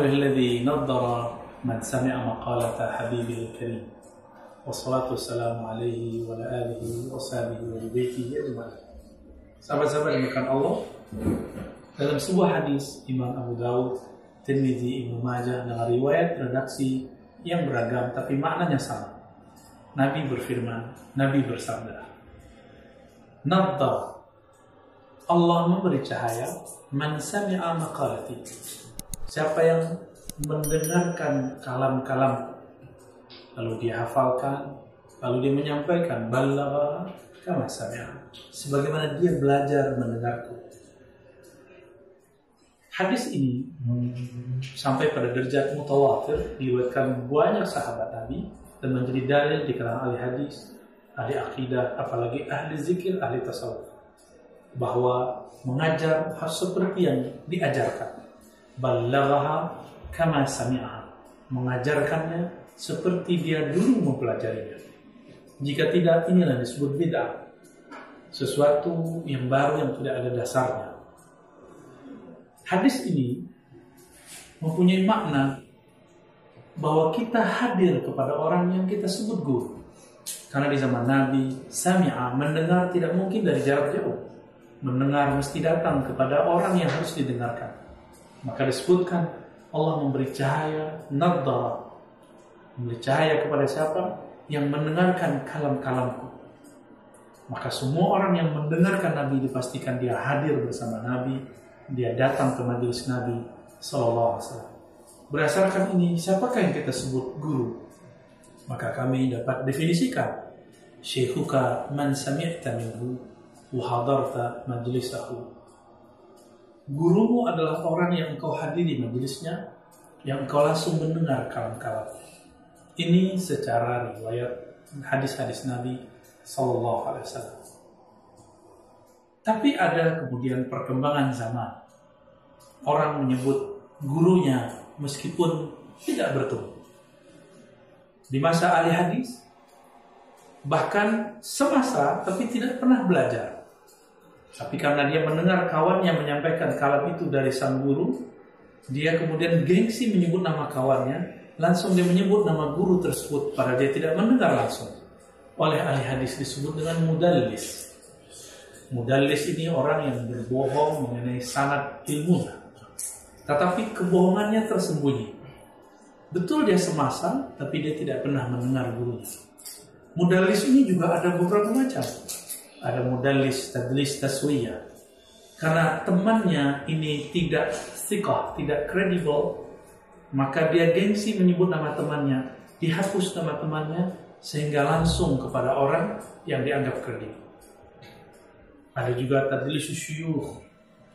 لله الذي نظر من سمع مقالة حبيبه الكريم والصلاة والسلام عليه وعلى آله وصحبه وبيته أجمعين Sahabat-sahabat yang dimakan Allah Dalam sebuah hadis Imam Abu Daud, Tirmidzi, Ibnu Majah dengan riwayat redaksi yang beragam tapi maknanya sama. Nabi berfirman, Nabi bersabda, Nadda Allah memberi cahaya man sami'a maqalati. Siapa yang mendengarkan kalam-kalam lalu dia hafalkan, lalu dia menyampaikan balagha kama sami'a. Sebagaimana dia belajar mendengarku. Hadis ini sampai pada derajat mutawatir diriwayatkan banyak sahabat Nabi dan menjadi dalil di kalangan ahli hadis, ahli akidah, apalagi ahli zikir, ahli tasawuf bahwa mengajar harus seperti yang diajarkan. Balaghaha kama sami'aha. Mengajarkannya seperti dia dulu mempelajarinya. Jika tidak, inilah disebut bid'ah. Sesuatu yang baru yang tidak ada dasarnya. Hadis ini mempunyai makna bahwa kita hadir kepada orang yang kita sebut guru. Karena di zaman Nabi, sami'a mendengar tidak mungkin dari jarak jauh. Mendengar mesti datang kepada orang yang harus didengarkan. Maka disebutkan Allah memberi cahaya nadhara. Memberi cahaya kepada siapa? Yang mendengarkan kalam-kalamku. Maka semua orang yang mendengarkan Nabi dipastikan dia hadir bersama Nabi, dia datang ke majelis Nabi Sallallahu Alaihi Wasallam. Berdasarkan ini, siapakah yang kita sebut guru? Maka kami dapat definisikan Syekhuka man sami'ta minhu wa hadarta majlisahu. Gurumu adalah orang yang engkau hadiri majelisnya, yang engkau langsung mendengar kalam-kalam. Ini secara riwayat hadis-hadis Nabi Sallallahu Alaihi Wasallam. Tapi ada kemudian perkembangan zaman. Orang menyebut gurunya meskipun tidak bertemu. Di masa ahli hadis, bahkan semasa tapi tidak pernah belajar. Tapi karena dia mendengar kawannya menyampaikan kalam itu dari sang guru, dia kemudian gengsi menyebut nama kawannya, langsung dia menyebut nama guru tersebut pada dia tidak mendengar langsung. Oleh ahli hadis disebut dengan mudallis. Mudallis ini orang yang berbohong mengenai sanad ilmunya. Tetapi kebohongannya tersembunyi. Betul dia semasa, tapi dia tidak pernah mendengar gurunya. Mudallis ini juga ada beberapa macam. Ada mudallis, tadlis, taswiyah. Karena temannya ini tidak sikoh, tidak kredibel, maka dia gengsi menyebut nama temannya, dihapus nama temannya, sehingga langsung kepada orang yang dianggap kredibel. Ada juga tadlis syuyuh,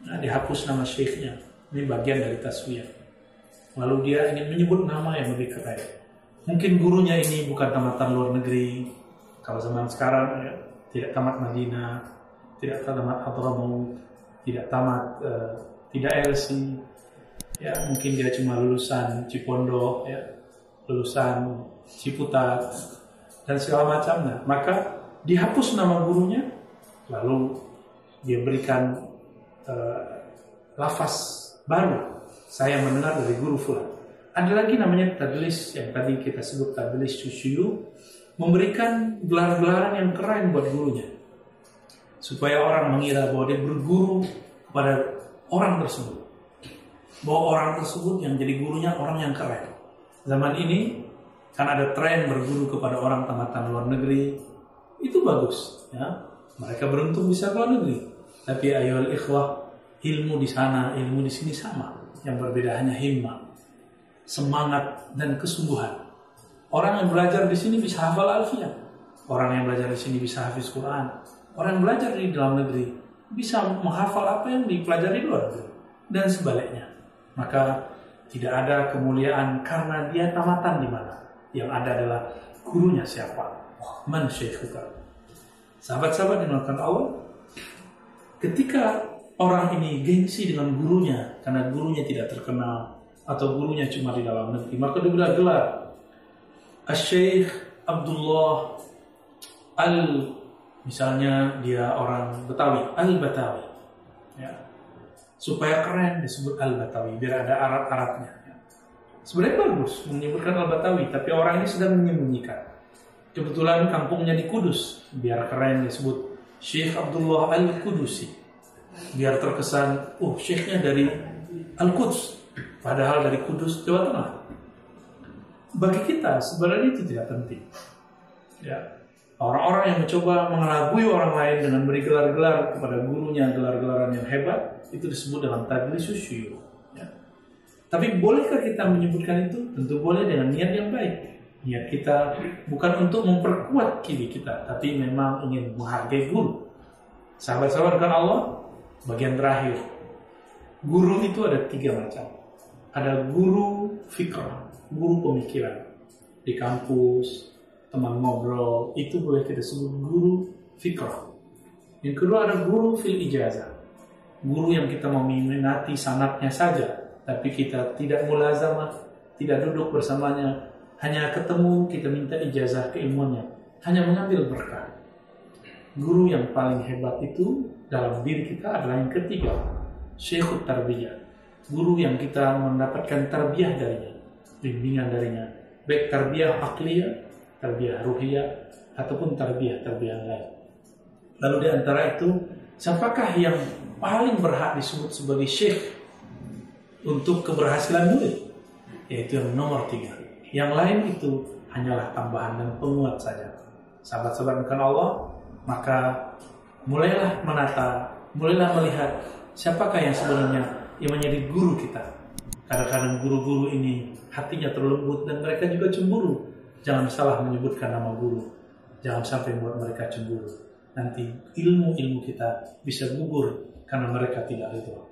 nah, dihapus nama syekhnya, ini bagian dari taswiyah. Lalu dia ingin menyebut nama yang lebih keren. Mungkin gurunya ini bukan tamatan luar negeri. Kalau zaman sekarang ya, tidak tamat Madinah, tidak tamat Hadramaut, tidak tamat uh, tidak LC. Ya, mungkin dia cuma lulusan Cipondo, ya, lulusan Ciputat dan segala macamnya. Maka dihapus nama gurunya, lalu dia berikan uh, lafaz baru saya mendengar dari guru fulan. Ada lagi namanya tadlis yang tadi kita sebut tadlis susiyu memberikan gelar-gelaran yang keren buat gurunya. Supaya orang mengira bahwa dia berguru kepada orang tersebut. Bahwa orang tersebut yang jadi gurunya orang yang keren. Zaman ini kan ada tren berguru kepada orang tamatan luar negeri. Itu bagus ya. Mereka beruntung bisa ke luar negeri. Tapi ayo ikhwah ilmu di sana ilmu di sini sama. Yang berbeda hanya himmah, semangat dan kesungguhan. Orang yang belajar di sini bisa hafal alfiah. Orang yang belajar di sini bisa hafiz Quran. Orang yang belajar di dalam negeri bisa menghafal apa yang dipelajari di luar negeri. Dan sebaliknya. Maka tidak ada kemuliaan karena dia tamatan di mana. Yang ada adalah gurunya siapa. Man syaikhuka. Sahabat-sahabat yang melakukan Allah. Ketika orang ini gengsi dengan gurunya karena gurunya tidak terkenal atau gurunya cuma di dalam negeri maka diberi gelar Syekh Abdullah Al misalnya dia orang Betawi Al Betawi ya supaya keren disebut Al Betawi biar ada Arab Arabnya ya. Sebenarnya bagus menyebutkan Al-Batawi, tapi orang ini sedang menyembunyikan. Kebetulan kampungnya di Kudus, biar keren disebut Syekh Abdullah Al-Kudusi. Biar terkesan, oh syekhnya dari Al-Quds, padahal dari Kudus, Jawa Tengah. Bagi kita sebenarnya itu tidak penting. Ya, Orang-orang yang mencoba mengelabui orang lain dengan beri gelar-gelar kepada gurunya, gelar-gelaran yang hebat, itu disebut dalam tadlis syuyu. Ya. Tapi bolehkah kita menyebutkan itu? Tentu boleh dengan niat yang baik. Niat kita bukan untuk memperkuat kiri kita, tapi memang ingin menghargai guru. Sahabat-sahabat kan Allah, bagian terakhir. Guru itu ada tiga macam. Ada guru fikr, guru pemikiran. Di kampus, teman ngobrol, itu boleh kita sebut guru fikrah. Yang kedua ada guru fil ijazah. Guru yang kita meminati sanatnya saja, tapi kita tidak mulazamah, tidak duduk bersamanya, hanya ketemu kita minta ijazah keilmuannya, hanya mengambil berkah. Guru yang paling hebat itu dalam diri kita adalah yang ketiga, syekhut tarbiyah. Guru yang kita mendapatkan tarbiyah darinya, bimbingan darinya, baik tarbiyah akliyah tarbiyah ruhiyah ataupun tarbiyah-tarbiyah lain. Lalu di antara itu, siapakah yang paling berhak disebut sebagai syekh untuk keberhasilan murid? Yaitu yang nomor tiga. Yang lain itu hanyalah tambahan dan penguat saja. Sahabat-sahabat bukan Allah, maka mulailah menata, mulailah melihat siapakah yang sebenarnya yang menjadi guru kita. Kadang-kadang guru-guru ini hatinya terlembut dan mereka juga cemburu Jangan salah menyebutkan nama guru. Jangan sampai membuat mereka cemburu. Nanti ilmu-ilmu kita bisa gugur karena mereka tidak ridho.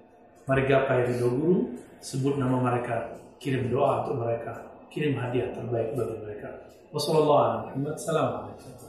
Mari gapai ridho guru, sebut nama mereka, kirim doa untuk mereka, kirim hadiah terbaik bagi mereka. Wassalamualaikum warahmatullahi wabarakatuh.